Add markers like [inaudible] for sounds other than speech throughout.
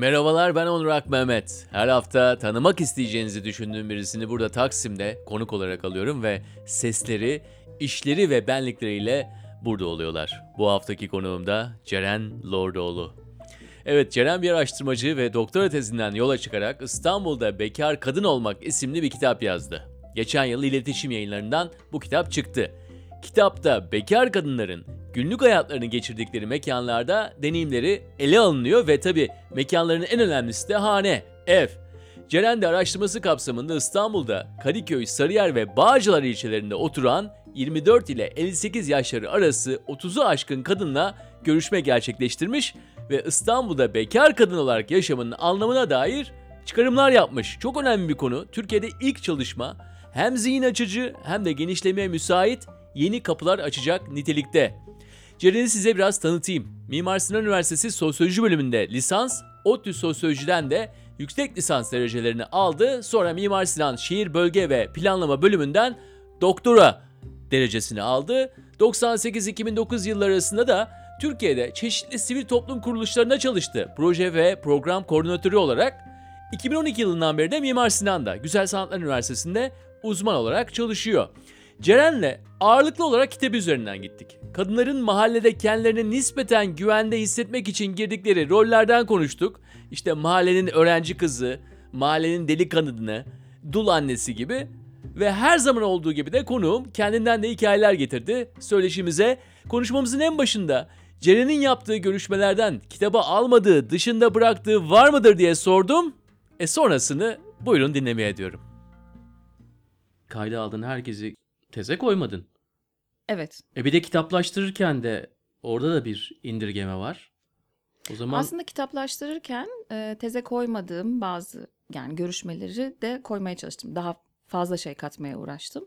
Merhabalar ben Onur Mehmet. Her hafta tanımak isteyeceğinizi düşündüğüm birisini burada Taksim'de konuk olarak alıyorum ve sesleri, işleri ve benlikleriyle burada oluyorlar. Bu haftaki konuğum da Ceren Lordoğlu. Evet Ceren bir araştırmacı ve doktora tezinden yola çıkarak İstanbul'da Bekar Kadın Olmak isimli bir kitap yazdı. Geçen yıl iletişim yayınlarından bu kitap çıktı. Kitapta bekar kadınların günlük hayatlarını geçirdikleri mekanlarda deneyimleri ele alınıyor ve tabi mekanların en önemlisi de hane, ev. Ceren de araştırması kapsamında İstanbul'da Kadıköy, Sarıyer ve Bağcılar ilçelerinde oturan 24 ile 58 yaşları arası 30'u aşkın kadınla görüşme gerçekleştirmiş ve İstanbul'da bekar kadın olarak yaşamının anlamına dair çıkarımlar yapmış. Çok önemli bir konu. Türkiye'de ilk çalışma hem zihin açıcı hem de genişlemeye müsait yeni kapılar açacak nitelikte. Ceren'i size biraz tanıtayım. Mimar Sinan Üniversitesi Sosyoloji bölümünde lisans, ODTÜ Sosyoloji'den de yüksek lisans derecelerini aldı. Sonra Mimar Sinan Şehir Bölge ve Planlama bölümünden doktora derecesini aldı. 98-2009 yılları arasında da Türkiye'de çeşitli sivil toplum kuruluşlarında çalıştı. Proje ve program koordinatörü olarak 2012 yılından beri de Mimar Sinan'da Güzel Sanatlar Üniversitesi'nde uzman olarak çalışıyor. Ceren'le ağırlıklı olarak kitap üzerinden gittik. Kadınların mahallede kendilerini nispeten güvende hissetmek için girdikleri rollerden konuştuk. İşte mahallenin öğrenci kızı, mahallenin deli dul annesi gibi ve her zaman olduğu gibi de konuğum kendinden de hikayeler getirdi söyleşimize. Konuşmamızın en başında Ceren'in yaptığı görüşmelerden kitaba almadığı, dışında bıraktığı var mıdır diye sordum. E sonrasını buyurun dinlemeye diyorum. Kayda aldın herkesi teze koymadın. Evet. E bir de kitaplaştırırken de orada da bir indirgeme var. O zaman Aslında kitaplaştırırken e, teze koymadığım bazı yani görüşmeleri de koymaya çalıştım. Daha fazla şey katmaya uğraştım.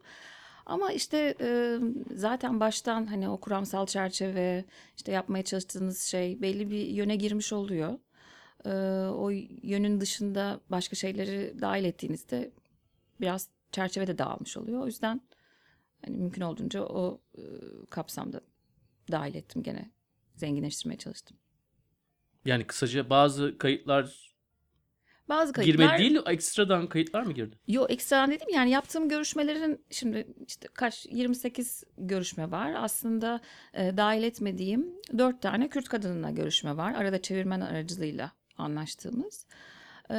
Ama işte e, zaten baştan hani o kuramsal çerçeve işte yapmaya çalıştığınız şey belli bir yöne girmiş oluyor. E, o yönün dışında başka şeyleri dahil ettiğinizde biraz çerçeve de dağılmış oluyor. O yüzden hani mümkün olduğunca o e, kapsamda dahil ettim gene zenginleştirmeye çalıştım. yani kısaca bazı kayıtlar Bazı kayıtlar girme değil ekstradan kayıtlar mı girdi? Yo ekstradan dedim yani yaptığım görüşmelerin şimdi işte kaç 28 görüşme var. Aslında e, dahil etmediğim 4 tane Kürt kadınla görüşme var. Arada çevirmen aracılığıyla anlaştığımız. E,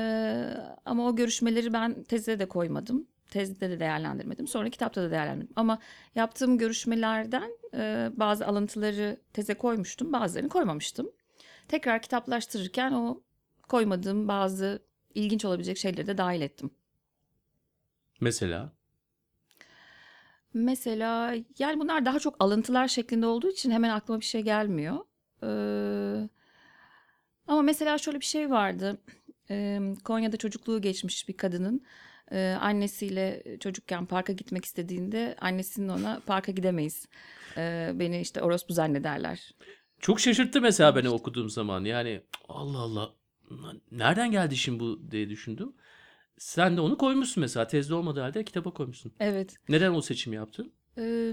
ama o görüşmeleri ben tezde de koymadım. Tezde de değerlendirmedim. Sonra kitapta da değerlendirmedim. Ama yaptığım görüşmelerden e, bazı alıntıları teze koymuştum. Bazılarını koymamıştım. Tekrar kitaplaştırırken o koymadığım bazı ilginç olabilecek şeyleri de dahil ettim. Mesela Mesela yani bunlar daha çok alıntılar şeklinde olduğu için hemen aklıma bir şey gelmiyor. Ee, ama mesela şöyle bir şey vardı. Ee, Konya'da çocukluğu geçmiş bir kadının e, annesiyle çocukken parka gitmek istediğinde annesinin ona parka gidemeyiz. Ee, beni işte orospu zannederler. çok şaşırttı mesela beni okuduğum zaman. Yani Allah Allah nereden geldi şimdi bu diye düşündüm. Sen de onu koymuşsun mesela tezde olmadığı halde kitaba koymuşsun. Evet. Neden o seçimi yaptın? Ee,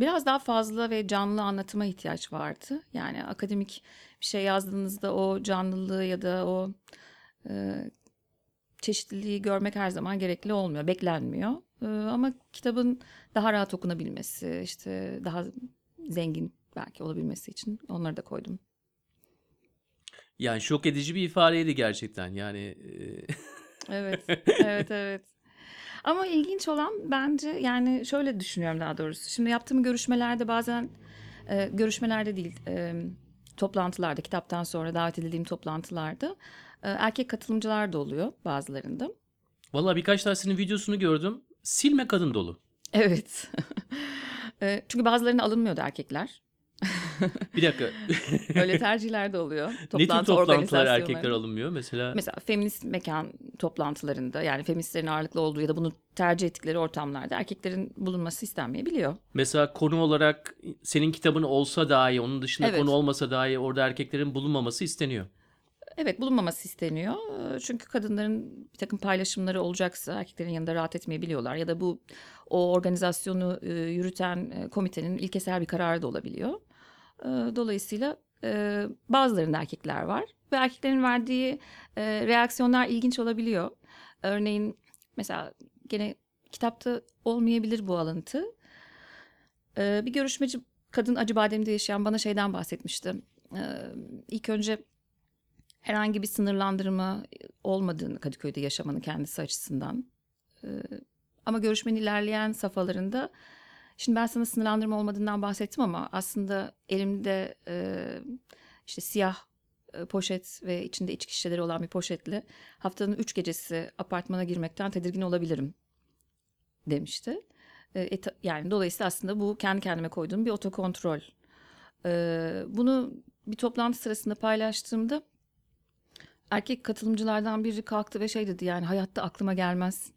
biraz daha fazla ve canlı anlatıma ihtiyaç vardı. Yani akademik bir şey yazdığınızda o canlılığı ya da o e, çeşitliliği görmek her zaman gerekli olmuyor, beklenmiyor. Ee, ama kitabın daha rahat okunabilmesi, işte daha zengin belki olabilmesi için onları da koydum. Yani şok edici bir ifadeydi gerçekten. Yani e, [laughs] Evet, evet, evet. Ama ilginç olan bence yani şöyle düşünüyorum daha doğrusu. Şimdi yaptığım görüşmelerde bazen e, görüşmelerde değil, e, toplantılarda, kitaptan sonra davet edildiğim toplantılarda e, erkek katılımcılar da oluyor bazılarında. Valla birkaç tanesinin videosunu gördüm. Silme kadın dolu. Evet. [laughs] E, çünkü bazılarına alınmıyordu erkekler. Bir dakika. [laughs] Öyle tercihler de oluyor. ne tür Toplantı toplantılar erkekler alınmıyor? Mesela Mesela feminist mekan toplantılarında yani feministlerin ağırlıklı olduğu ya da bunu tercih ettikleri ortamlarda erkeklerin bulunması istenmeyebiliyor. mesela konu olarak senin kitabın olsa dahi onun dışında Evet. konu olmasa dahi orada erkeklerin bulunmaması isteniyor. Evet bulunmaması isteniyor. Ee, Çünkü kadınların bir takım paylaşımları olacaksa erkeklerin yanında rahat etmeyebiliyorlar. Ya da bu o organizasyonu e, yürüten e, komitenin ilkesel bir kararı da olabiliyor. Ee, Dolayısıyla e, bazılarında erkekler var. ve erkeklerin verdiği e, reaksiyonlar ilginç olabiliyor. Örneğin mesela gene kitapta olmayabilir bu alıntı. E, bir görüşmeci kadın Acıbadem'de yaşayan bana şeyden bahsetmişti. E, ilk önce herhangi bir sınırlandırma olmadığını Kadıköy'de yaşamanın kendisi açısından. Ama görüşmenin ilerleyen safhalarında şimdi ben sana sınırlandırma olmadığından bahsettim ama aslında elimde e, işte siyah e, poşet ve içinde içki şişeleri olan bir poşetle haftanın üç gecesi apartmana girmekten tedirgin olabilirim demişti. E, e, yani dolayısıyla aslında bu kendi kendime koyduğum bir otokontrol. E, bunu bir toplantı sırasında paylaştığımda erkek katılımcılardan biri kalktı ve şey dedi yani hayatta aklıma gelmez.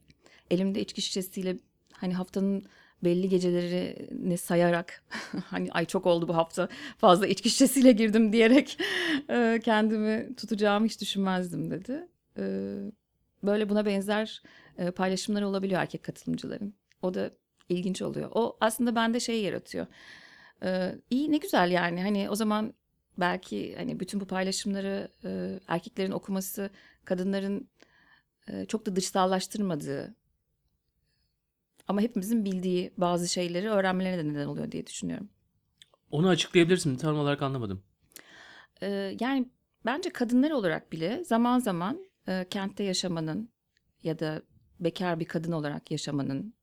Elimde içki şişesiyle hani haftanın belli gecelerini sayarak [laughs] hani ay çok oldu bu hafta fazla içki şişesiyle girdim diyerek [laughs] e, kendimi tutacağımı hiç düşünmezdim dedi. E, böyle buna benzer e, paylaşımlar olabiliyor erkek katılımcıların. O da ilginç oluyor. O aslında bende şey yaratıyor. E, iyi ne güzel yani hani o zaman belki hani bütün bu paylaşımları e, erkeklerin okuması kadınların e, çok da dışsallaştırmadığı ama hepimizin bildiği bazı şeyleri öğrenmelerine de neden oluyor diye düşünüyorum. Onu açıklayabilirsin. Tam olarak anlamadım. Ee, yani bence kadınlar olarak bile zaman zaman e, kentte yaşamanın ya da bekar bir kadın olarak yaşamanın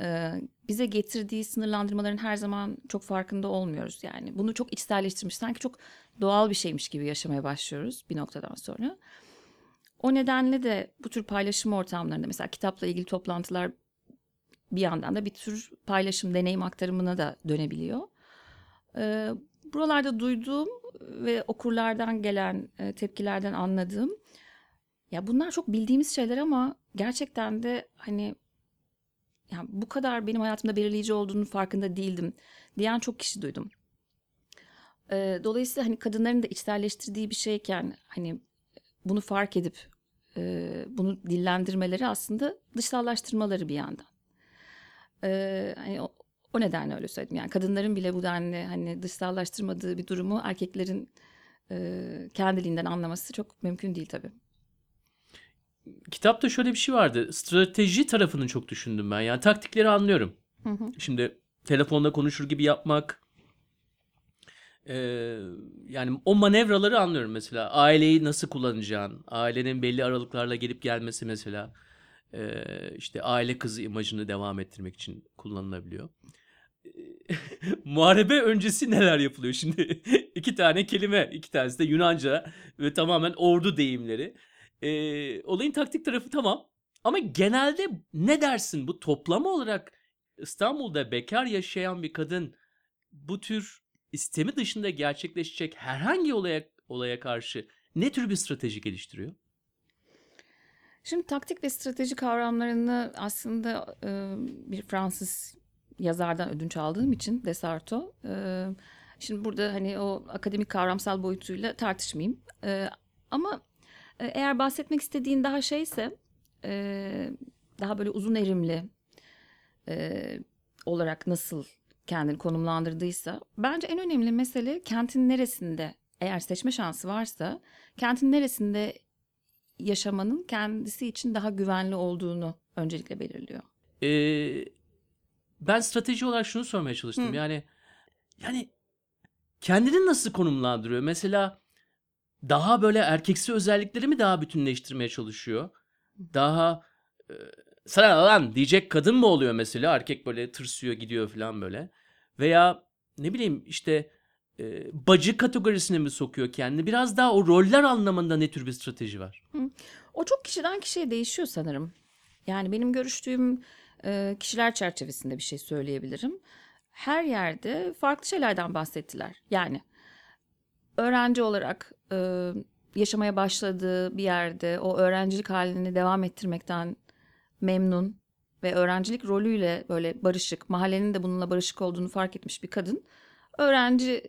e, bize getirdiği sınırlandırmaların her zaman çok farkında olmuyoruz. Yani bunu çok içselleştirmiş, sanki çok doğal bir şeymiş gibi yaşamaya başlıyoruz bir noktadan sonra. O nedenle de bu tür paylaşım ortamlarında mesela kitapla ilgili toplantılar bir yandan da bir tür paylaşım, deneyim aktarımına da dönebiliyor. Ee, buralarda duyduğum ve okurlardan gelen e, tepkilerden anladığım ya bunlar çok bildiğimiz şeyler ama gerçekten de hani ya bu kadar benim hayatımda belirleyici olduğunu farkında değildim diyen çok kişi duydum. Ee, dolayısıyla hani kadınların da içselleştirdiği bir şeyken hani bunu fark edip e, bunu dillendirmeleri aslında dışsallaştırmaları bir yandan. Ee, hani o, o nedenle öyle söyledim. Yani kadınların bile bu denli hani dışsallaştırmadığı bir durumu erkeklerin e, kendiliğinden anlaması çok mümkün değil tabii. Kitapta şöyle bir şey vardı. Strateji tarafını çok düşündüm ben. Yani taktikleri anlıyorum. Hı hı. Şimdi telefonda konuşur gibi yapmak. Ee, yani o manevraları anlıyorum mesela. Aileyi nasıl kullanacağın, ailenin belli aralıklarla gelip gelmesi mesela. Ee, işte aile kızı imajını devam ettirmek için kullanılabiliyor. Ee, [laughs] Muharebe öncesi neler yapılıyor şimdi? [laughs] iki tane kelime, iki tanesi de Yunanca ve tamamen ordu deyimleri. Ee, olayın taktik tarafı tamam. Ama genelde ne dersin bu toplama olarak İstanbul'da bekar yaşayan bir kadın bu tür istemi dışında gerçekleşecek herhangi olaya olaya karşı ne tür bir strateji geliştiriyor? Şimdi taktik ve strateji kavramlarını aslında e, bir Fransız yazardan ödünç aldığım için Desarto. e, şimdi burada hani o akademik kavramsal boyutuyla tartışmayayım. E, ama eğer bahsetmek istediğin daha şeyse e, daha böyle uzun erimli e, olarak nasıl kendini konumlandırdıysa bence en önemli mesele kentin neresinde eğer seçme şansı varsa kentin neresinde yaşamanın kendisi için daha güvenli olduğunu öncelikle belirliyor. Ee, ben strateji olarak şunu sormaya çalıştım. Hı. Yani yani kendini nasıl konumlandırıyor? Mesela daha böyle erkeksi özellikleri mi daha bütünleştirmeye çalışıyor? Daha e, sana lan diyecek kadın mı oluyor mesela? Erkek böyle tırsıyor gidiyor falan böyle. Veya ne bileyim işte e, bacı kategorisine mi sokuyor kendini? Biraz daha o roller anlamında ne tür bir strateji var? O çok kişiden kişiye değişiyor sanırım. Yani benim görüştüğüm e, kişiler çerçevesinde bir şey söyleyebilirim. Her yerde farklı şeylerden bahsettiler. Yani öğrenci olarak e, yaşamaya başladığı bir yerde o öğrencilik halini devam ettirmekten memnun ve öğrencilik rolüyle böyle barışık, mahallenin de bununla barışık olduğunu fark etmiş bir kadın. Öğrenci,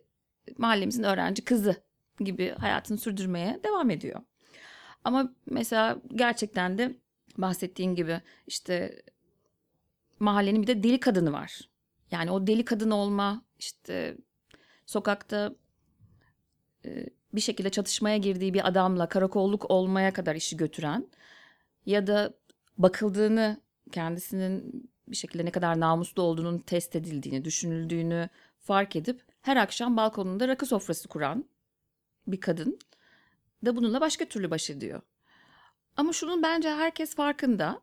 mahallemizin öğrenci kızı gibi hayatını sürdürmeye devam ediyor. Ama mesela gerçekten de bahsettiğin gibi işte mahallenin bir de deli kadını var. Yani o deli kadın olma işte sokakta e, bir şekilde çatışmaya girdiği bir adamla karakolluk olmaya kadar işi götüren ya da bakıldığını kendisinin bir şekilde ne kadar namuslu olduğunun test edildiğini, düşünüldüğünü fark edip her akşam balkonunda rakı sofrası kuran bir kadın da bununla başka türlü baş ediyor. Ama şunun bence herkes farkında.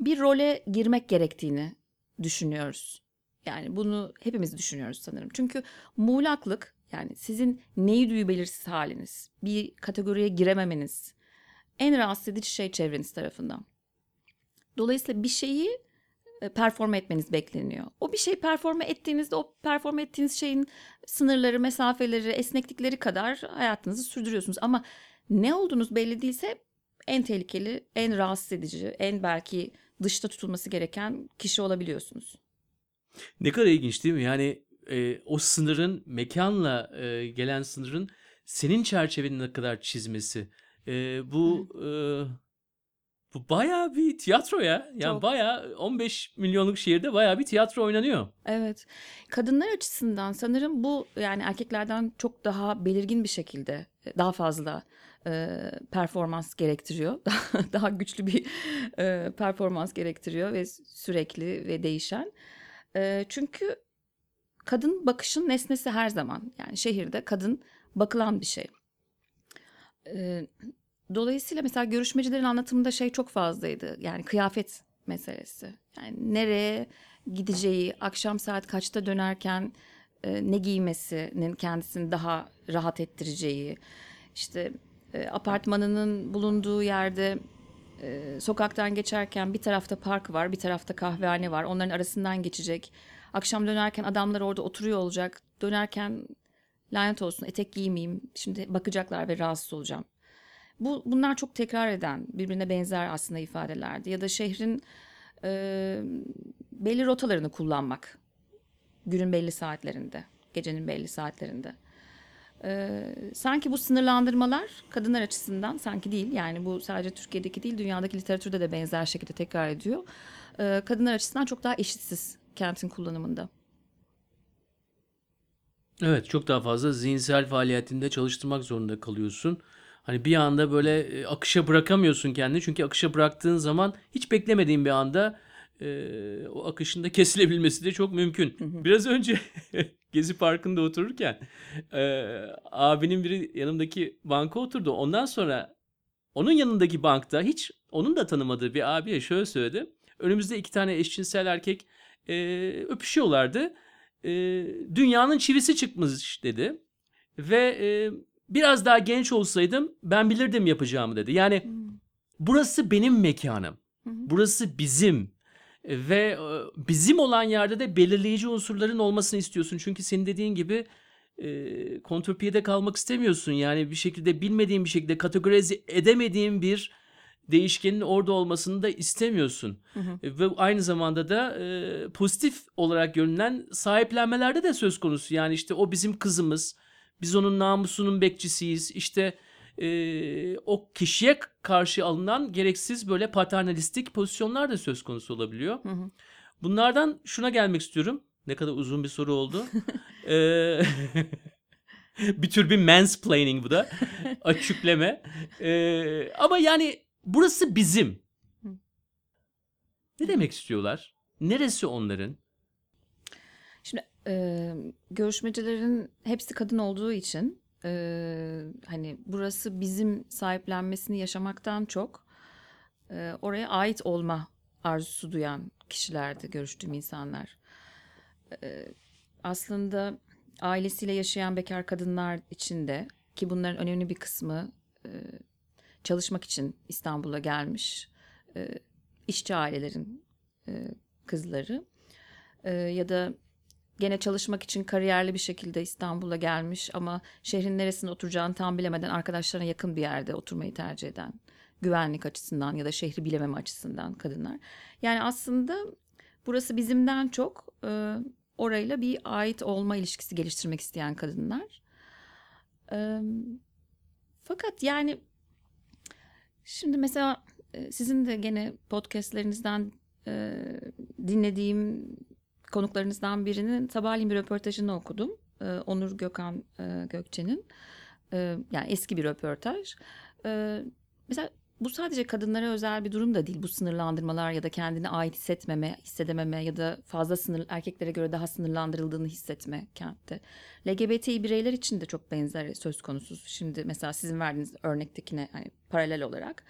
Bir role girmek gerektiğini düşünüyoruz. Yani bunu hepimiz düşünüyoruz sanırım. Çünkü muğlaklık yani sizin neyi duyu belirsiz haliniz, bir kategoriye girememeniz en rahatsız edici şey çevreniz tarafından. Dolayısıyla bir şeyi e, performe etmeniz bekleniyor. O bir şeyi performe ettiğinizde o performe ettiğiniz şeyin sınırları, mesafeleri, esneklikleri kadar hayatınızı sürdürüyorsunuz. Ama ne olduğunuz belli değilse en tehlikeli, en rahatsız edici, en belki dışta tutulması gereken kişi olabiliyorsunuz. Ne kadar ilginç değil mi? Yani e, o sınırın mekanla e, gelen sınırın senin çerçeveni ne kadar çizmesi. E, bu e, bu bayağı bir tiyatro ya. Yani Çok. bayağı 15 milyonluk şehirde bayağı bir tiyatro oynanıyor. Evet. Kadınlar açısından sanırım bu yani erkeklerden çok daha belirgin bir şekilde e, daha fazla e, performans gerektiriyor. [laughs] Daha, daha güçlü bir e, performans gerektiriyor ve sürekli ve değişen. E, çünkü kadın bakışın nesnesi her zaman. Yani şehirde kadın bakılan bir şey. E, dolayısıyla mesela görüşmecilerin anlatımında şey çok fazlaydı. Yani kıyafet meselesi. Yani nereye gideceği, akşam saat kaçta dönerken e, ne giymesinin kendisini daha rahat ettireceği, işte e, apartmanının bulunduğu yerde e, sokaktan geçerken bir tarafta park var, bir tarafta kahvehane var. Onların arasından geçecek. Akşam dönerken adamlar orada oturuyor olacak. Dönerken lanet olsun etek giymeyeyim. Şimdi bakacaklar ve rahatsız olacağım. Bu bunlar çok tekrar eden, birbirine benzer aslında ifadelerdi. Ya da şehrin e, belli rotalarını kullanmak. Günün belli saatlerinde, gecenin belli saatlerinde. Ee, sanki bu sınırlandırmalar kadınlar açısından sanki değil yani bu sadece Türkiye'deki değil dünyadaki literatürde de benzer şekilde tekrar ediyor. Ee, kadınlar açısından çok daha eşitsiz kentin kullanımında. Evet, çok daha fazla zihinsel faaliyetinde çalıştırmak zorunda kalıyorsun. Hani bir anda böyle e, akışa bırakamıyorsun kendini. Çünkü akışa bıraktığın zaman hiç beklemediğin bir anda e, o akışın da [laughs] kesilebilmesi de çok mümkün. Biraz önce [laughs] Gezi Parkı'nda otururken e, abinin biri yanımdaki banka oturdu. Ondan sonra onun yanındaki bankta hiç onun da tanımadığı bir abiye şöyle söyledi. Önümüzde iki tane eşcinsel erkek e, öpüşüyorlardı. E, dünyanın çivisi çıkmış dedi. Ve e, biraz daha genç olsaydım ben bilirdim yapacağımı dedi. Yani burası benim mekanım. Burası bizim. Ve e, bizim olan yerde de belirleyici unsurların olmasını istiyorsun. Çünkü senin dediğin gibi e, kontrpiyede kalmak istemiyorsun. Yani bir şekilde bilmediğin bir şekilde kategorize edemediğin bir değişkenin orada olmasını da istemiyorsun. E, Ve aynı zamanda da e, pozitif olarak görünen sahiplenmelerde de söz konusu. Yani işte o bizim kızımız, biz onun namusunun bekçisiyiz. İşte e, o kişiye karşı alınan gereksiz böyle paternalistik pozisyonlar da söz konusu olabiliyor. Bunlardan şuna gelmek istiyorum. Ne kadar uzun bir soru oldu. Ee, [laughs] [laughs] bir tür bir mansplaining bu da. [laughs] Açıkleme. Ee, ama yani burası bizim. Ne demek istiyorlar? Neresi onların? Şimdi e, görüşmecilerin hepsi kadın olduğu için e, hani burası bizim sahiplenmesini yaşamaktan çok e, oraya ait olma arzusu duyan kişilerdi görüştüğüm insanlar. E, aslında ailesiyle yaşayan bekar kadınlar için de ki bunların önemli bir kısmı e, çalışmak için İstanbul'a gelmiş e, işçi ailelerin e, kızları E, ya da gene çalışmak için kariyerli bir şekilde İstanbul'a gelmiş ama şehrin neresinde oturacağını tam bilemeden arkadaşlarına yakın bir yerde oturmayı tercih eden güvenlik açısından ya da şehri bilememe açısından kadınlar. Yani aslında burası bizimden çok e, orayla bir ait olma ilişkisi geliştirmek isteyen kadınlar. E, fakat yani şimdi mesela e, sizin de gene podcastlerinizden e, dinlediğim konuklarınızdan birinin sabahleyin bir röportajını okudum. e, Onur Gökhan e, Gökçe'nin. E, yani eski bir röportaj. E, mesela bu sadece kadınlara özel bir durum da değil. Bu sınırlandırmalar ya da kendine ait hissetmeme, hissedememe ya da fazla sınır erkeklere göre daha sınırlandırıldığını hissetme kentte. LGBTİ bireyler için de çok benzer söz konusu. Şimdi mesela sizin verdiğiniz örnektekine hani paralel olarak.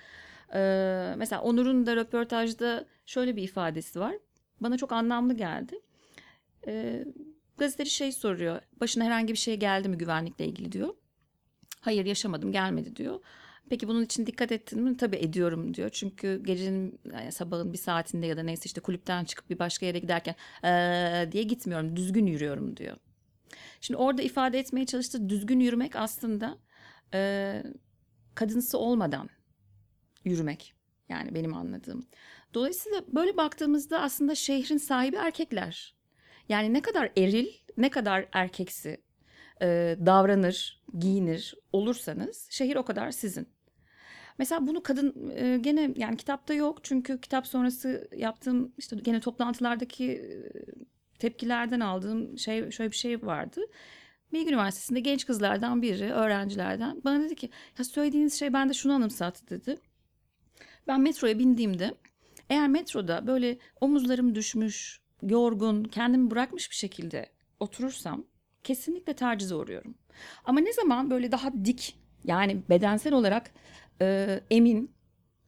Ee, mesela Onur'un da röportajda şöyle bir ifadesi var. Bana çok anlamlı geldi. Ee, gazeteci şey soruyor. Başına herhangi bir şey geldi mi güvenlikle ilgili diyor. Hayır yaşamadım gelmedi diyor. Peki bunun için dikkat ettin mi? Tabii ediyorum diyor. Çünkü gecenin yani sabahın bir saatinde ya da neyse işte kulüpten çıkıp bir başka yere giderken "Ee," diye gitmiyorum. Düzgün yürüyorum diyor. Şimdi orada ifade etmeye çalıştığı düzgün yürümek aslında e, kadınsı olmadan yürümek. Yani benim anladığım. Dolayısıyla böyle baktığımızda aslında şehrin sahibi erkekler. Yani ne kadar eril, ne kadar erkeksi e, davranır, giyinir olursanız şehir o kadar sizin. Mesela bunu kadın e, gene yani kitapta yok çünkü kitap sonrası yaptığım işte gene toplantılardaki e, tepkilerden aldığım şey şöyle bir şey vardı. Bilgi Üniversitesi'nde genç kızlardan biri, öğrencilerden bana dedi ki ya söylediğiniz şey bende şunu anımsattı dedi. Ben metroya bindiğimde eğer metroda böyle omuzlarım düşmüş, yorgun, kendimi bırakmış bir şekilde oturursam kesinlikle tacize uğruyorum. Ama ne zaman böyle daha dik yani bedensel olarak e, emin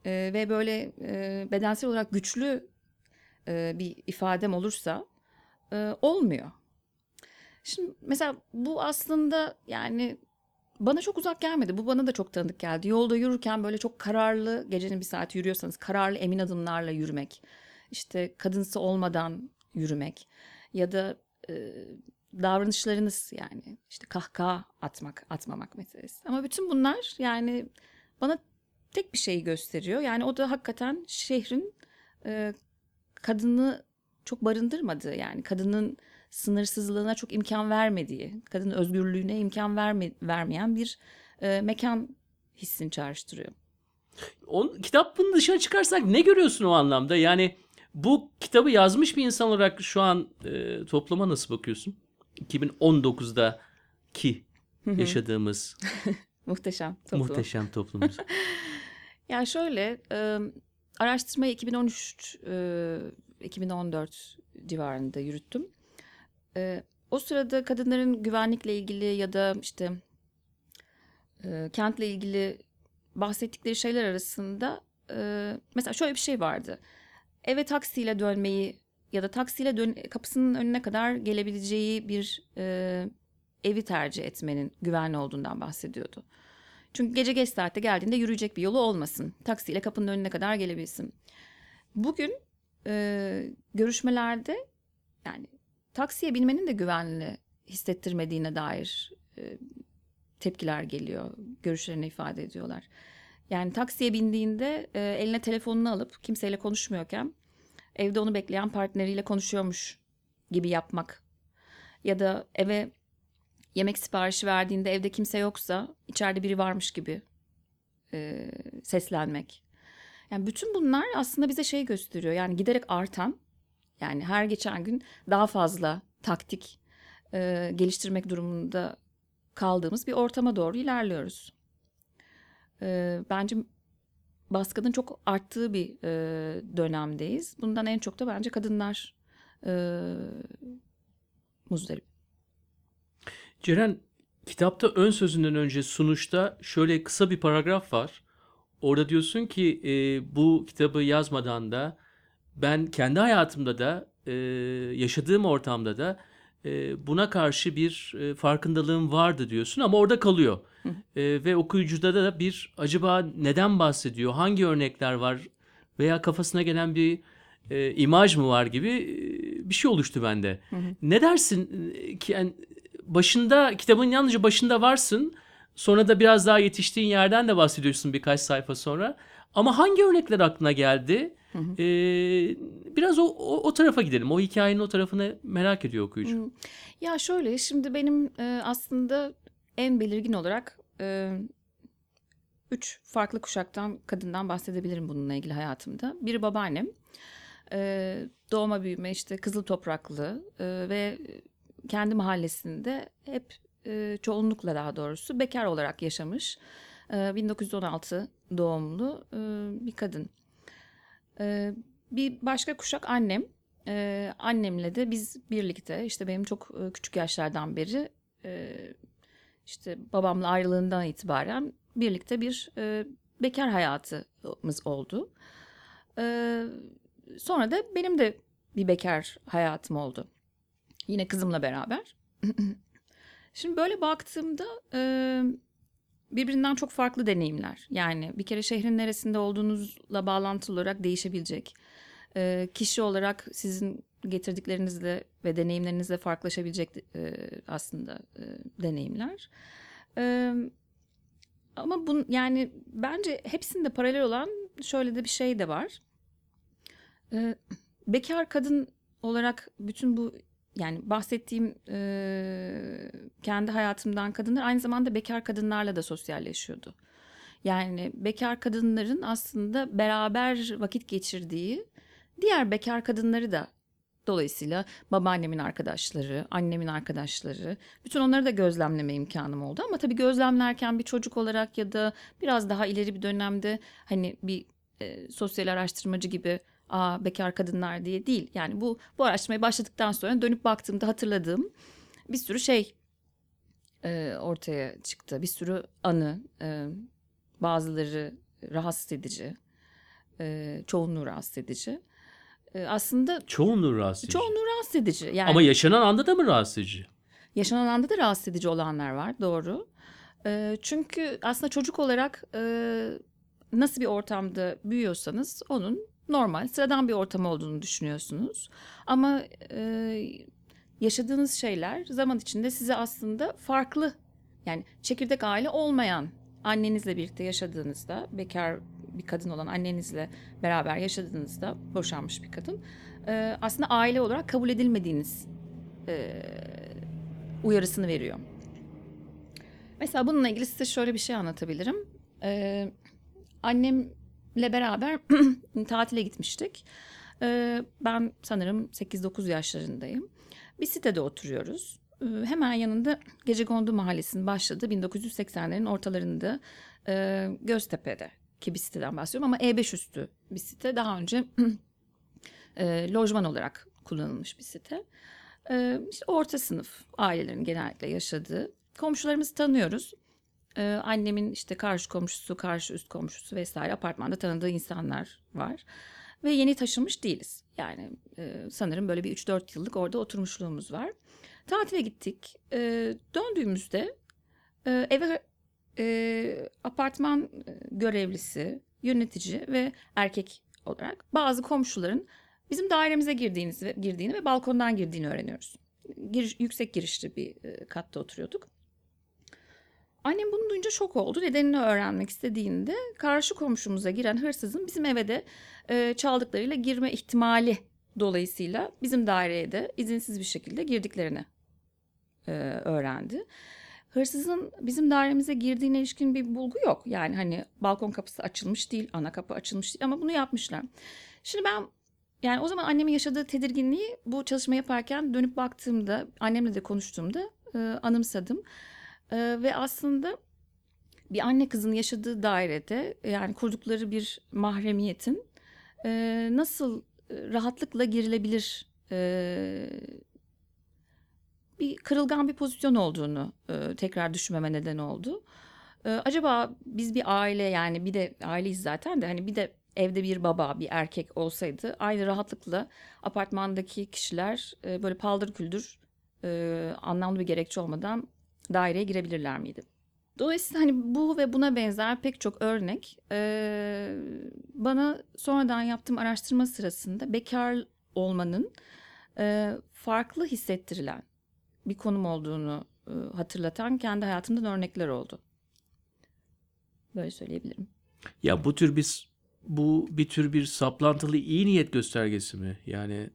e, ve böyle e, bedensel olarak güçlü e, bir ifadem olursa e, olmuyor. Şimdi mesela bu aslında yani bana çok uzak gelmedi. Bu bana da çok tanıdık geldi. Yolda yürürken böyle çok kararlı, gecenin bir saat yürüyorsanız kararlı emin adımlarla yürümek. İşte kadınsı olmadan yürümek. Ya da e, davranışlarınız yani işte kahkaha atmak, atmamak meselesi. Ama bütün bunlar yani bana tek bir şeyi gösteriyor. Yani o da hakikaten şehrin e, kadını çok barındırmadığı yani kadının sınırsızlığına çok imkan vermediği, kadın özgürlüğüne imkan verme, vermeyen bir e, mekan hissini çağrıştırıyor. On, kitabın dışına çıkarsak ne görüyorsun o anlamda? Yani bu kitabı yazmış bir insan olarak şu an e, topluma nasıl bakıyorsun? 2019'da ki yaşadığımız [laughs] Muhteşem toplum. muhteşem toplumumuz. [laughs] Yani şöyle e, araştırmayı 2013 e, 2014 civarında yürüttüm. E, o sırada kadınların güvenlikle ilgili ya da işte e, kentle ilgili bahsettikleri şeyler arasında e, mesela şöyle bir şey vardı. Eve taksiyle dönmeyi ya da taksiyle dön kapısının önüne kadar gelebileceği bir e, evi tercih etmenin güvenli olduğundan bahsediyordu. Çünkü gece geç saatte geldiğinde yürüyecek bir yolu olmasın. Taksiyle kapının önüne kadar gelebilsin. Bugün e, görüşmelerde yani taksiye binmenin de güvenli hissettirmediğine dair e, tepkiler geliyor. Görüşlerini ifade ediyorlar. Yani taksiye bindiğinde e, eline telefonunu alıp kimseyle konuşmuyorken evde onu bekleyen partneriyle konuşuyormuş gibi yapmak. Ya da eve yemek siparişi verdiğinde evde kimse yoksa içeride biri varmış gibi e, seslenmek. Yani bütün bunlar aslında bize şey gösteriyor. Yani giderek artan yani her geçen gün daha fazla taktik e, geliştirmek durumunda kaldığımız bir ortama doğru ilerliyoruz. E, bence baskının çok arttığı bir e, dönemdeyiz. Bundan en çok da bence kadınlar e, muzdarip. Ceren kitapta ön sözünden önce sunuşta şöyle kısa bir paragraf var. Orada diyorsun ki e, bu kitabı yazmadan da ben kendi hayatımda da e, yaşadığım ortamda da e, buna karşı bir e, farkındalığım vardı diyorsun ama orada kalıyor. E, ve okuyucuda da bir acaba neden bahsediyor, hangi örnekler var veya kafasına gelen bir e, imaj mı var gibi e, bir şey oluştu bende. Ne dersin e, ki yani başında kitabın yalnızca başında varsın. Sonra da biraz daha yetiştiğin yerden de bahsediyorsun birkaç sayfa sonra. Ama hangi örnekler aklına geldi? Ee, biraz o, o, o tarafa gidelim. O hikayenin o tarafını merak ediyor okuyucu. Ya şöyle şimdi benim e, aslında en belirgin olarak e, üç farklı kuşaktan kadından bahsedebilirim bununla ilgili hayatımda. Biri babaannem. E, doğma büyüme işte kızıl topraklı e, ve kendi mahallesinde hep e, çoğunlukla daha doğrusu bekar olarak yaşamış. E, 1916 doğumlu e, bir kadın. E, bir başka kuşak annem. E, annemle de biz birlikte işte benim çok e, küçük yaşlardan beri e, işte babamla ayrılığından itibaren birlikte bir e, bekar hayatımız oldu. E, sonra da benim de bir bekar hayatım oldu. Yine kızımla beraber. [laughs] Şimdi böyle baktığımda e, birbirinden çok farklı deneyimler. Yani bir kere şehrin neresinde olduğunuzla bağlantılı olarak değişebilecek. E, kişi olarak sizin getirdiklerinizle ve deneyimlerinizle farklılaşabilecek e, aslında e, deneyimler. E, ama bun, yani bence hepsinde paralel olan şöyle de bir şey de var. E, bekar kadın olarak bütün bu yani bahsettiğim e, kendi hayatımdan kadınlar aynı zamanda bekar kadınlarla da sosyalleşiyordu. Yani bekar kadınların aslında beraber vakit geçirdiği diğer bekar kadınları da dolayısıyla babaannemin arkadaşları, annemin arkadaşları bütün onları da gözlemleme imkanım oldu. Ama tabii gözlemlerken bir çocuk olarak ya da biraz daha ileri bir dönemde hani bir e, sosyal araştırmacı gibi aa bekar kadınlar diye değil. Yani bu bu araştırmaya başladıktan sonra dönüp baktığımda hatırladığım bir sürü şey e, ortaya çıktı. Bir sürü anı, e, bazıları rahatsız edici, e, çoğunluğu rahatsız edici. E, aslında Çoğunluğu rahatsız edici. çoğunluğu rahatsız edici. Yani Ama yaşanan anda da mı rahatsız edici? yaşanan anda da rahatsız edici olanlar var, doğru. E, çünkü aslında çocuk olarak e, nasıl bir ortamda büyüyorsanız onun normal, sıradan bir ortam olduğunu düşünüyorsunuz. Ama e, yaşadığınız şeyler zaman içinde size aslında farklı, yani çekirdek aile olmayan annenizle birlikte yaşadığınızda, bekar bir kadın olan annenizle beraber yaşadığınızda, boşanmış bir kadın, e, aslında aile olarak kabul edilmediğiniz e, uyarısını veriyor. Mesela bununla ilgili size şöyle bir şey anlatabilirim. Ee, annemle beraber [clears throat] tatile gitmiştik. Ben sanırım 8-9 yaşlarındayım. Bir sitede oturuyoruz. Ee, hemen yanında Gecekondu Mahallesi'nin başladığı 1980'lerin ortalarında e, Göztepe'de ki bir siteden bahsediyorum ama E5 üstü bir site. Daha önce [clears throat] e, lojman olarak kullanılmış bir site. Ee, işte orta sınıf ailelerin genellikle yaşadığı. Komşularımızı tanıyoruz. Ee, annemin işte karşı komşusu, karşı üst komşusu vesaire apartmanda tanıdığı insanlar var. Ve yeni taşınmış değiliz. Yani e, sanırım böyle bir 3-4 yıllık orada oturmuşluğumuz var. Tatile gittik. Ee, döndüğümüzde e, eve e, apartman e, görevlisi, yönetici ve erkek olarak bazı komşuların bizim dairemize girdiğiniz ve girdiğini ve balkondan girdiğini öğreniyoruz. Giriş, yüksek girişli bir e, katta oturuyorduk. Annem bunu duyunca şok oldu. Nedenini öğrenmek istediğinde karşı komşumuza giren hırsızın bizim eve de e, çaldıklarıyla girme ihtimali dolayısıyla bizim daireye de izinsiz bir şekilde girdiklerini e, öğrendi. Hırsızın bizim dairemize girdiğine ilişkin bir bulgu yok. Yani hani balkon kapısı açılmış değil, ana kapı açılmış değil ama bunu yapmışlar. Şimdi ben yani o zaman annemin yaşadığı tedirginliği bu çalışma yaparken dönüp baktığımda, annemle de konuştuğumda e, anımsadım. E, ve aslında bir anne kızın yaşadığı dairede yani kurdukları bir mahremiyetin e, nasıl e, rahatlıkla girilebilir e, bir kırılgan bir pozisyon olduğunu e, tekrar düşünmeme neden oldu. E, acaba biz bir aile yani bir de aileyiz zaten de hani bir de evde bir baba, bir erkek olsaydı aynı rahatlıkla apartmandaki kişiler e, böyle paldır küldür e, anlamlı bir gerekçe olmadan daireye girebilirler miydi? Dolayısıyla hani bu ve buna benzer pek çok örnek e, bana sonradan yaptığım araştırma sırasında bekar olmanın e, farklı hissettirilen bir konum olduğunu e, hatırlatan kendi hayatımdan örnekler oldu. Böyle söyleyebilirim. Ya bu tür bir bu bir tür bir saplantılı iyi niyet göstergesi mi? Yani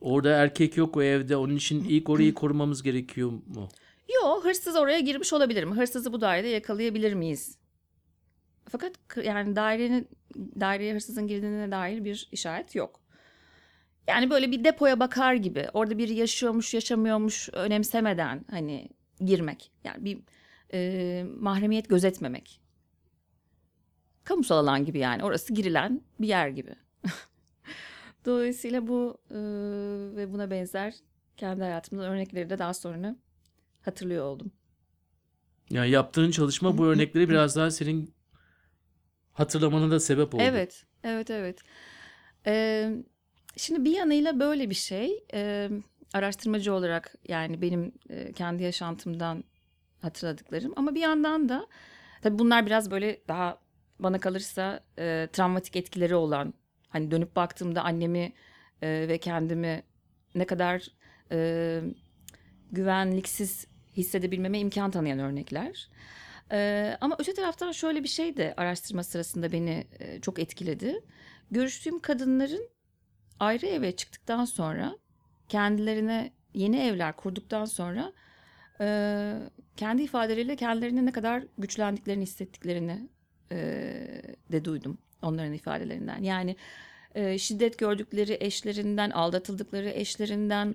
orada erkek yok o evde. Onun için ilk orayı korumamız gerekiyor mu? Yo hırsız oraya girmiş olabilir mi? Hırsızı bu dairede yakalayabilir miyiz? Fakat yani dairenin daireye hırsızın girdiğine dair bir işaret yok. Yani böyle bir depoya bakar gibi orada biri yaşıyormuş yaşamıyormuş önemsemeden hani girmek. Yani bir e, mahremiyet gözetmemek. Kamusal alan gibi yani orası girilen bir yer gibi. [laughs] Dolayısıyla bu e, ve buna benzer kendi hayatımda örnekleri de daha sonra hatırlıyor oldum. Yani yaptığın çalışma bu örnekleri biraz daha senin hatırlamana da sebep oldu. Evet, evet, evet. Ee, şimdi bir yanıyla böyle bir şey. Ee, araştırmacı olarak yani benim e, kendi yaşantımdan hatırladıklarım. Ama bir yandan da tabii bunlar biraz böyle daha bana kalırsa e, travmatik etkileri olan. Hani dönüp baktığımda annemi e, ve kendimi ne kadar e, güvenliksiz hissedebilmeme imkan tanıyan örnekler. Ee, ama öte taraftan şöyle bir şey de araştırma sırasında beni e, çok etkiledi. Görüştüğüm kadınların ayrı eve çıktıktan sonra kendilerine yeni evler kurduktan sonra e, kendi ifadeleriyle kendilerine ne kadar güçlendiklerini hissettiklerini e, de duydum onların ifadelerinden. Yani şiddet gördükleri eşlerinden, aldatıldıkları eşlerinden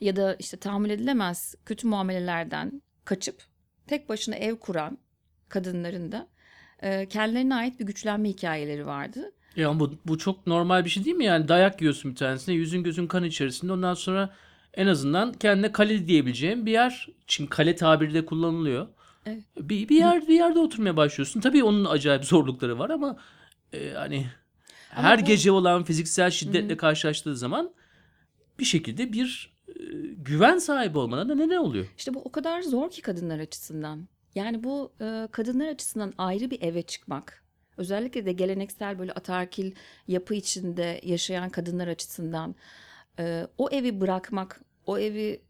ya da işte tahammül edilemez kötü muamelelerden kaçıp tek başına ev kuran kadınların da e, kendilerine ait bir güçlenme hikayeleri vardı. Ya bu, bu çok normal bir şey değil mi? Yani dayak yiyorsun bir tanesine, yüzün gözün kan içerisinde. Ondan sonra en azından kendine kale diyebileceğin bir yer. Çünkü kale tabiri de kullanılıyor. Evet. Bir, bir yer bir yerde oturmaya başlıyorsun. Tabii onun acayip zorlukları var ama e, hani Ama her bu- gece olan fiziksel şiddetle karşılaştığı zaman bir şekilde bir güven sahibi olmana da neden oluyor. İşte bu o kadar zor ki kadınlar açısından. Yani bu e, kadınlar açısından ayrı bir eve çıkmak. Özellikle de geleneksel böyle atarkil yapı içinde yaşayan kadınlar açısından e, o evi bırakmak, o evi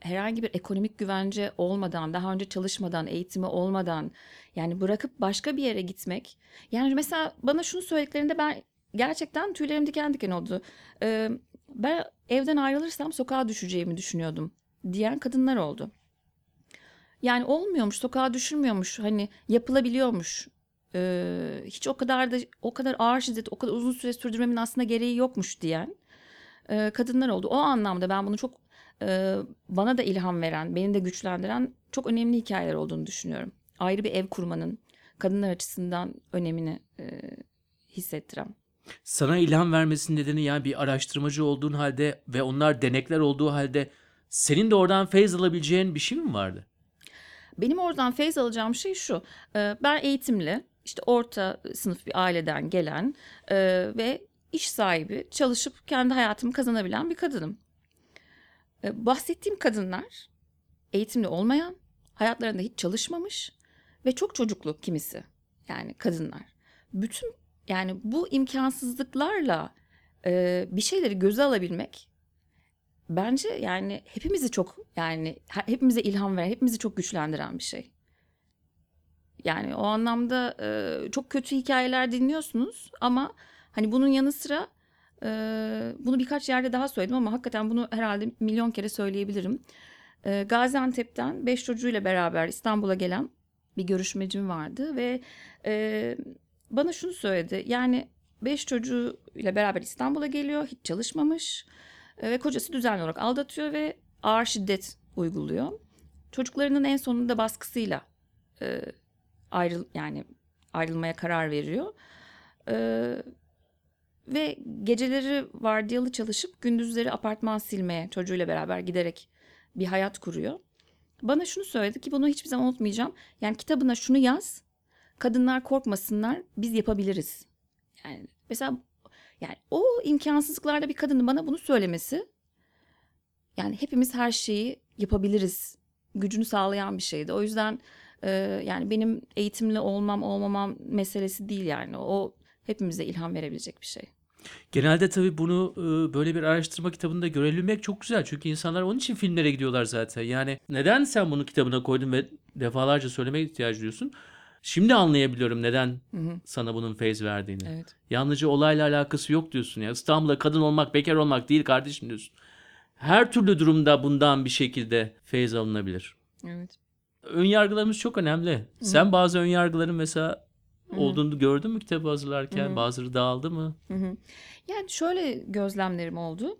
herhangi bir ekonomik güvence olmadan, daha önce çalışmadan, eğitimi olmadan yani bırakıp başka bir yere gitmek. Yani mesela bana şunu söylediklerinde ben gerçekten tüylerim diken diken oldu. E, ben evden ayrılırsam sokağa düşeceğimi düşünüyordum diyen kadınlar oldu. Yani olmuyormuş, sokağa düşürmüyormuş, hani yapılabiliyormuş. Ee, hiç o kadar da o kadar ağır şiddet, o kadar uzun süre sürdürmemin aslında gereği yokmuş diyen e, kadınlar oldu. O anlamda ben bunu çok e, bana da ilham veren, beni de güçlendiren çok önemli hikayeler olduğunu düşünüyorum. Ayrı bir ev kurmanın kadınlar açısından önemini e, hissettiren. Sana ilham vermesinin nedeni yani bir araştırmacı olduğun halde ve onlar denekler olduğu halde senin de oradan feyz alabileceğin bir şey mi vardı? Benim oradan feyz alacağım şey şu. e, Ben eğitimli, işte orta sınıf bir aileden gelen e, ve iş sahibi, çalışıp kendi hayatımı kazanabilen bir kadınım. E, Bahsettiğim kadınlar eğitimli olmayan, hayatlarında hiç çalışmamış ve çok çocuklu kimisi. Yani kadınlar. Bütün yani bu imkansızlıklarla e, bir şeyleri göze alabilmek bence yani hepimizi çok yani he- hepimize ilham veren, hepimizi çok güçlendiren bir şey. Yani o anlamda e, çok kötü hikayeler dinliyorsunuz ama hani bunun yanı sıra e, bunu birkaç yerde daha söyledim ama hakikaten bunu herhalde milyon kere söyleyebilirim. E, Gaziantep'ten beş çocuğuyla beraber İstanbul'a gelen bir görüşmecim vardı ve e, bana şunu söyledi. Yani beş çocuğuyla beraber İstanbul'a geliyor, hiç çalışmamış e, ve kocası düzenli olarak aldatıyor ve ağır şiddet uyguluyor. Çocuklarının en sonunda baskısıyla e, ayrıl yani ayrılmaya karar veriyor. E, ve geceleri vardiyalı çalışıp gündüzleri apartman silmeye çocuğuyla beraber giderek bir hayat kuruyor. Bana şunu söyledi ki bunu hiçbir zaman unutmayacağım. Yani kitabına şunu yaz. Kadınlar korkmasınlar. Biz yapabiliriz. Yani mesela yani o imkansızlıklarda bir kadının bana bunu söylemesi yani hepimiz her şeyi yapabiliriz gücünü sağlayan bir şeydi. O yüzden e, yani benim eğitimli olmam olmamam meselesi değil yani. O hepimize ilham verebilecek bir şey. Genelde tabii bunu e, böyle bir araştırma kitabında görebilmek çok güzel. Çünkü insanlar onun için filmlere gidiyorlar zaten. Yani neden sen bunu kitabına koydun ve defalarca söylemeye ihtiyaç duyuyorsun? Şimdi anlayabiliyorum neden sana bunun feyz verdiğini. Evet. Yalnızca olayla alakası yok diyorsun ya. İstanbul'da kadın olmak, bekar olmak değil kardeşim diyorsun. Her türlü durumda bundan bir şekilde feyz alınabilir. Evet. Ön yargılarımız çok önemli. Sen bazı ön yargıların mesela olduğunu gördün mü kitabı hazırlarken? Bazıları dağıldı mı? Yani şöyle gözlemlerim oldu.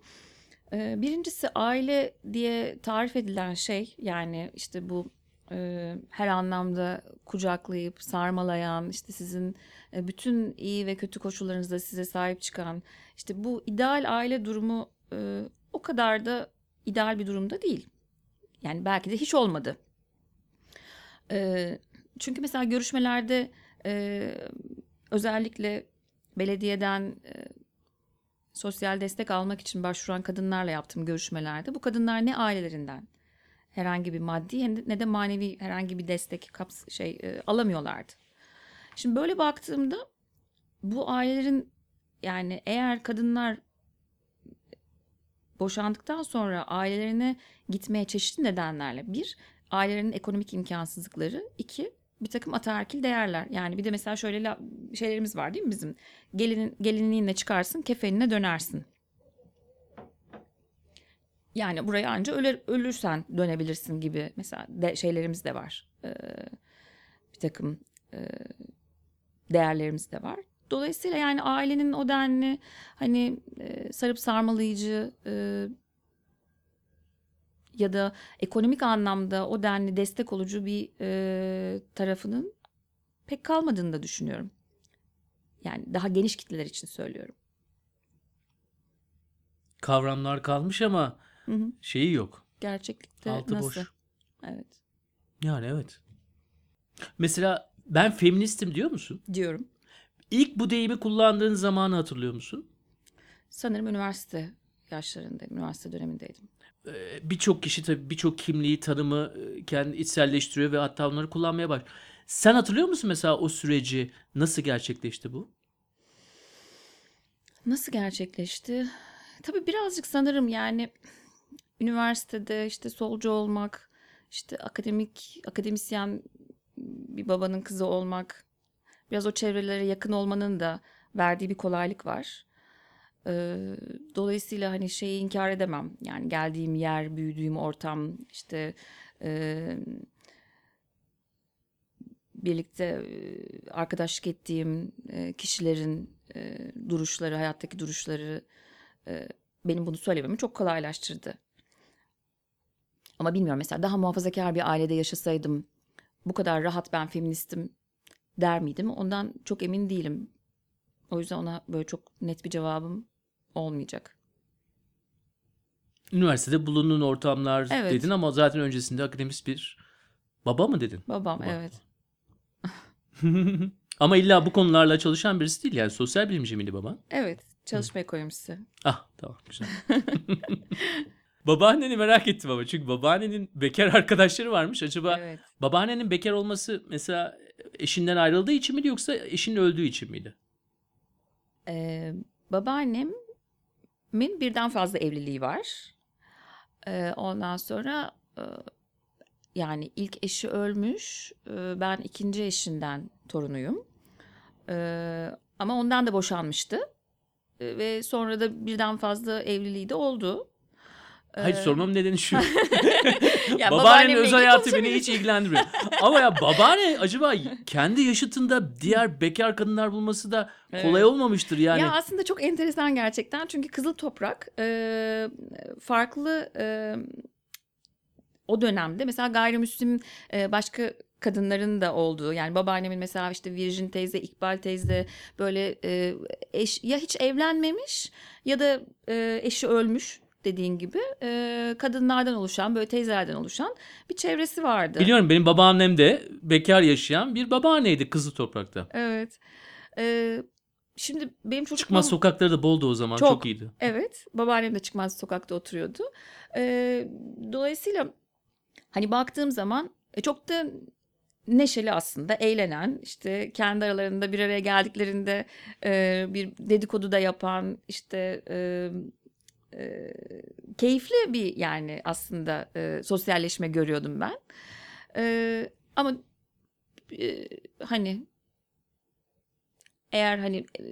Ee, Birincisi aile diye tarif edilen şey yani işte bu e, her anlamda kucaklayıp sarmalayan işte sizin e, bütün iyi ve kötü koşullarınızda size sahip çıkan işte bu ideal aile durumu e, o kadar da ideal bir durumda değil. Yani belki de hiç olmadı. E, Çünkü mesela görüşmelerde e, özellikle belediyeden e, sosyal destek almak için başvuran kadınlarla yaptığım görüşmelerde bu kadınlar ne ailelerinden herhangi bir maddi hem de- ne de manevi herhangi bir destek kaps şey e, alamıyorlardı. Şimdi böyle baktığımda bu ailelerin yani eğer kadınlar boşandıktan sonra ailelerine gitmeye çeşitli nedenlerle bir ailelerinin ekonomik imkansızlıkları iki bir takım ataerkil değerler yani bir de mesela şöyle şeylerimiz var değil mi bizim gelinin gelinliğinle çıkarsın kefenine dönersin. Yani buraya anca ölür, ölürsen dönebilirsin gibi mesela de, şeylerimiz de var. Ee, bir takım e, değerlerimiz de var. Dolayısıyla yani ailenin o denli hani e, sarıp sarmalayıcı e, ya da ekonomik anlamda o denli destek olucu bir e, tarafının pek kalmadığını da düşünüyorum. Yani daha geniş kitleler için söylüyorum. Kavramlar kalmış ama Hı hı. şeyi yok. Gerçeklikte Altı nasıl? boş. Evet Yani evet. Mesela ben feministim diyor musun? diyorum. İlk bu deyimi kullandığın zamanı hatırlıyor musun? Sanırım üniversite yaşlarındaydım, üniversite dönemindeydim. Ee, Birçok kişi tabii birçok kimliği, tanımı e, kendi içselleştiriyor ve hatta onları kullanmaya başlıyor. Sen hatırlıyor musun mesela o süreci? Nasıl gerçekleşti bu? Nasıl gerçekleşti? Tabii birazcık sanırım yani üniversitede işte solcu olmak, işte akademik, akademisyen bir babanın kızı olmak, biraz o çevrelere yakın olmanın da verdiği bir kolaylık var. Ee, dolayısıyla hani şeyi inkar edemem. Yani geldiğim yer, büyüdüğüm ortam, işte birlikte arkadaşlık ettiğim kişilerin duruşları, hayattaki duruşları benim bunu söylememi çok kolaylaştırdı. Ama bilmiyorum mesela daha muhafazakar bir ailede yaşasaydım bu kadar rahat ben feministim der miydim? Ondan çok emin değilim. O yüzden ona böyle çok net bir cevabım olmayacak. Üniversitede bulunduğun ortamlar Evet. dedin ama zaten öncesinde akademist bir baba mı dedin? Babam Baba. evet. [laughs] Ama illa bu konularla çalışan birisi değil yani sosyal bilimci miydi baban? Evet çalışma ekonomisi. Ah tamam güzel. [laughs] Babaanneni merak ettim ama çünkü babaannenin bekar [laughs] arkadaşları varmış. Acaba Evet. babaannenin bekar olması mesela eşinden ayrıldığı için miydi yoksa eşinin öldüğü için miydi? Ee, babaannemin birden fazla evliliği var. Ee, ondan sonra e, yani ilk eşi ölmüş. Ee, ben ikinci eşinden torunuyum. Ee, ama ondan da boşanmıştı. Ee, ve sonra da birden fazla evliliği de oldu. Hayır Ee, sormamın nedeni şu. [laughs] ya Babaannenin özel hayatı beni hiç ilgilendirmiyor. Ama ya [laughs] babaanne acaba kendi yaşıtında diğer bekar kadınlar bulması da kolay Evet. olmamıştır yani. Ya aslında çok enteresan gerçekten çünkü Kızıl Toprak e, farklı e, o dönemde mesela gayrimüslim e, başka kadınların da olduğu yani babaannemin mesela işte Virjin teyze, İkbal teyze böyle e, eş ya hiç evlenmemiş ya da e, eşi ölmüş dediğin gibi e, kadınlardan oluşan böyle teyzelerden oluşan bir çevresi vardı. Biliyorum benim babaannem de bekar yaşayan bir babaanneydi Kızıl Toprak'ta. Evet. E, şimdi benim çocukluğum... Çıkmaz sokakları da boldu o zaman çok, Çok. iyiydi. Evet, babaannem de çıkmaz sokakta oturuyordu. Ee, dolayısıyla hani baktığım zaman e, çok da neşeli aslında, eğlenen, işte kendi aralarında bir araya geldiklerinde e, bir dedikodu da yapan, işte e, e, keyifli bir yani aslında e, sosyalleşme görüyordum ben. E, ama e, hani eğer hani e,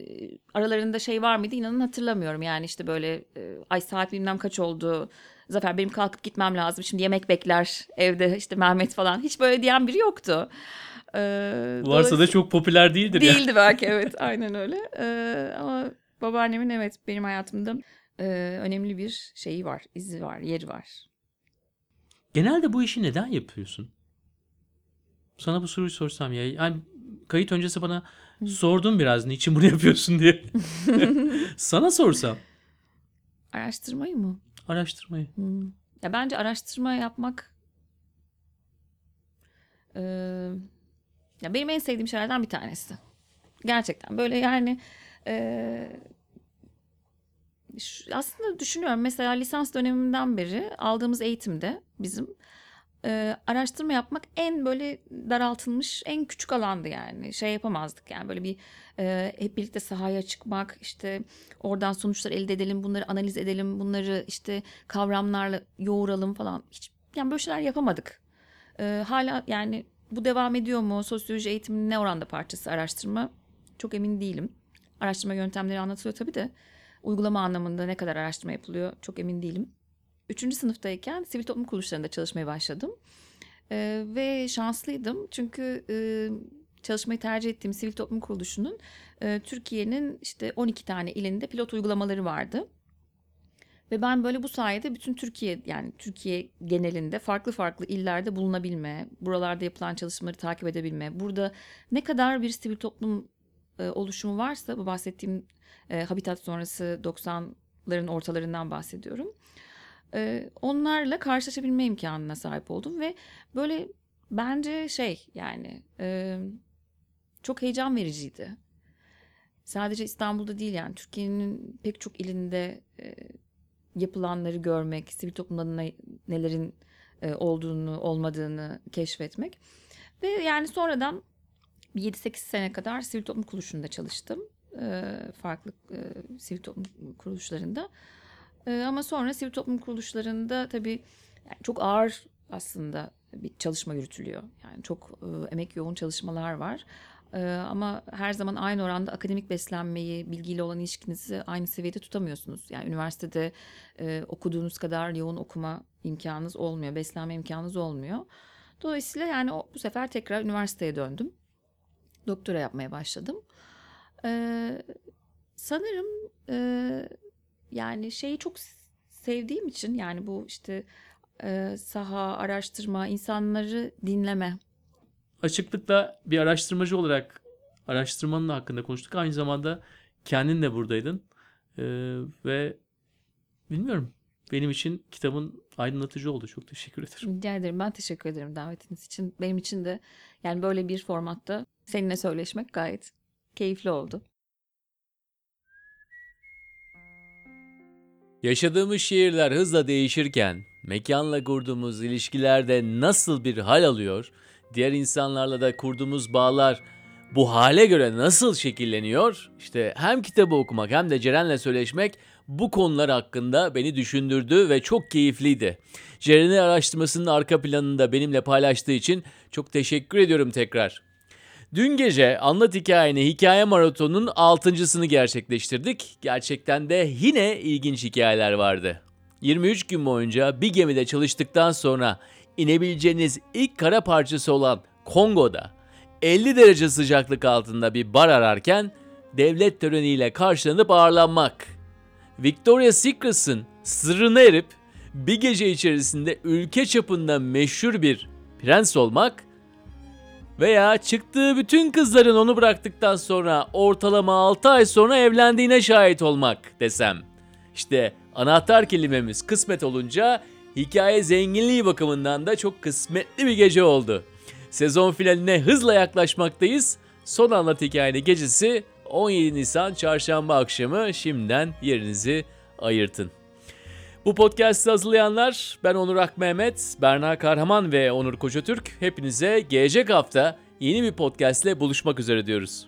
aralarında şey var mıydı inanın hatırlamıyorum. Yani işte böyle e, ay saat bilmem kaç oldu. Zafer benim kalkıp gitmem lazım. Şimdi yemek bekler evde işte Mehmet falan. Hiç böyle diyen biri yoktu. E, Varsa da çok popüler değildir ya. Değildi belki evet aynen öyle. Ee, ama babaannemin evet benim hayatımda e, önemli bir şeyi var, izi var, yeri var. Genelde bu işi neden yapıyorsun? Sana bu soruyu sorsam ya. Yani kayıt öncesi bana sordun biraz niçin bunu yapıyorsun diye. [laughs] Sana sorsam Araştırmayı mı? araştırmayı. Hmm. Ya bence araştırma yapmak e, ya benim en sevdiğim şeylerden bir tanesi. Gerçekten böyle yani e, aslında düşünüyorum. Mesela lisans dönemimden beri aldığımız eğitimde bizim e, araştırma yapmak en böyle daraltılmış en küçük alandı yani. Şey yapamazdık yani. Böyle bir e, hep birlikte sahaya çıkmak işte oradan sonuçlar elde edelim bunları analiz edelim bunları işte kavramlarla yoğuralım falan. Hiç yani böyle şeyler yapamadık. E, hala yani bu devam ediyor mu? Sosyoloji eğitiminin ne oranda parçası araştırma? Çok emin değilim. Araştırma yöntemleri anlatılıyor tabii de uygulama anlamında ne kadar araştırma yapılıyor çok emin değilim. Üçüncü sınıftayken sivil toplum kuruluşlarında çalışmaya başladım. Ee, ve şanslıydım çünkü e, çalışmayı tercih ettiğim sivil toplum kuruluşunun e, Türkiye'nin işte 12 tane ilinde pilot uygulamaları vardı. Ve ben böyle bu sayede bütün Türkiye yani Türkiye genelinde farklı farklı illerde bulunabilme, buralarda yapılan çalışmaları takip edebilme, burada ne kadar bir sivil toplum e, oluşumu varsa bu bahsettiğim e, Habitat sonrası 90'ların ortalarından bahsediyorum. E, onlarla karşılaşabilme imkanına sahip oldum ve böyle bence şey yani e, çok heyecan vericiydi. Sadece İstanbul'da değil yani Türkiye'nin pek çok ilinde e, yapılanları görmek, sivil toplumda ne- nelerin e, olduğunu, olmadığını keşfetmek. Ve yani sonradan 7-8 sene kadar sivil toplum kuruluşunda çalıştım. E, farklı e, sivil toplum kuruluşlarında. E, ama sonra sivil toplum kuruluşlarında tabii yani çok ağır aslında bir çalışma yürütülüyor. Yani çok e, emek yoğun çalışmalar var. E, ama her zaman aynı oranda akademik beslenmeyi, bilgiyle olan ilişkinizi aynı seviyede tutamıyorsunuz. Yani üniversitede e, okuduğunuz kadar yoğun okuma imkanınız olmuyor, beslenme imkanınız olmuyor. Dolayısıyla yani o, bu sefer tekrar üniversiteye döndüm. Doktora yapmaya başladım. Ee, sanırım e, yani şeyi çok sevdiğim için yani bu işte e, saha, araştırma, insanları dinleme. Açıklıkla bir araştırmacı olarak araştırmanın hakkında konuştuk. Aynı zamanda kendin de buradaydın. Ee, ve bilmiyorum benim için kitabın aydınlatıcı oldu. Çok teşekkür ederim. Rica ederim. Ben teşekkür ederim davetiniz için. Benim için de yani böyle bir formatta seninle söyleşmek gayet keyifli oldu. Yaşadığımız şehirler hızla değişirken mekanla kurduğumuz ilişkilerde nasıl bir hal alıyor, diğer insanlarla da kurduğumuz bağlar bu hale göre nasıl şekilleniyor? İşte hem kitabı okumak hem de Ceren'le söyleşmek bu konular hakkında beni düşündürdü ve çok keyifliydi. Ceren'in araştırmasının arka planını da benimle paylaştığı için çok teşekkür ediyorum tekrar. Dün gece Anlat Hikayeni Hikaye Maratonu'nun 6.sını gerçekleştirdik. Gerçekten de yine ilginç hikayeler vardı. 23 gün boyunca bir gemide çalıştıktan sonra inebileceğiniz ilk kara parçası olan Kongo'da 50 derece sıcaklık altında bir bar ararken devlet töreniyle karşılanıp ağırlanmak. Victoria's Secret'ın sırrına erip bir gece içerisinde ülke çapında meşhur bir prens olmak veya çıktığı bütün kızların onu bıraktıktan sonra ortalama 6 ay sonra evlendiğine şahit olmak desem. İşte anahtar kelimemiz kısmet olunca hikaye zenginliği bakımından da çok kısmetli bir gece oldu. Sezon finaline hızla yaklaşmaktayız. Son anlat hikayeni gecesi 17 Nisan çarşamba akşamı şimdiden yerinizi ayırtın. Bu podcast'ı hazırlayanlar ben Onur Akmehmet, Berna Karhaman ve Onur Koçatürk. Hepinize gelecek hafta yeni bir podcast ile buluşmak üzere diyoruz.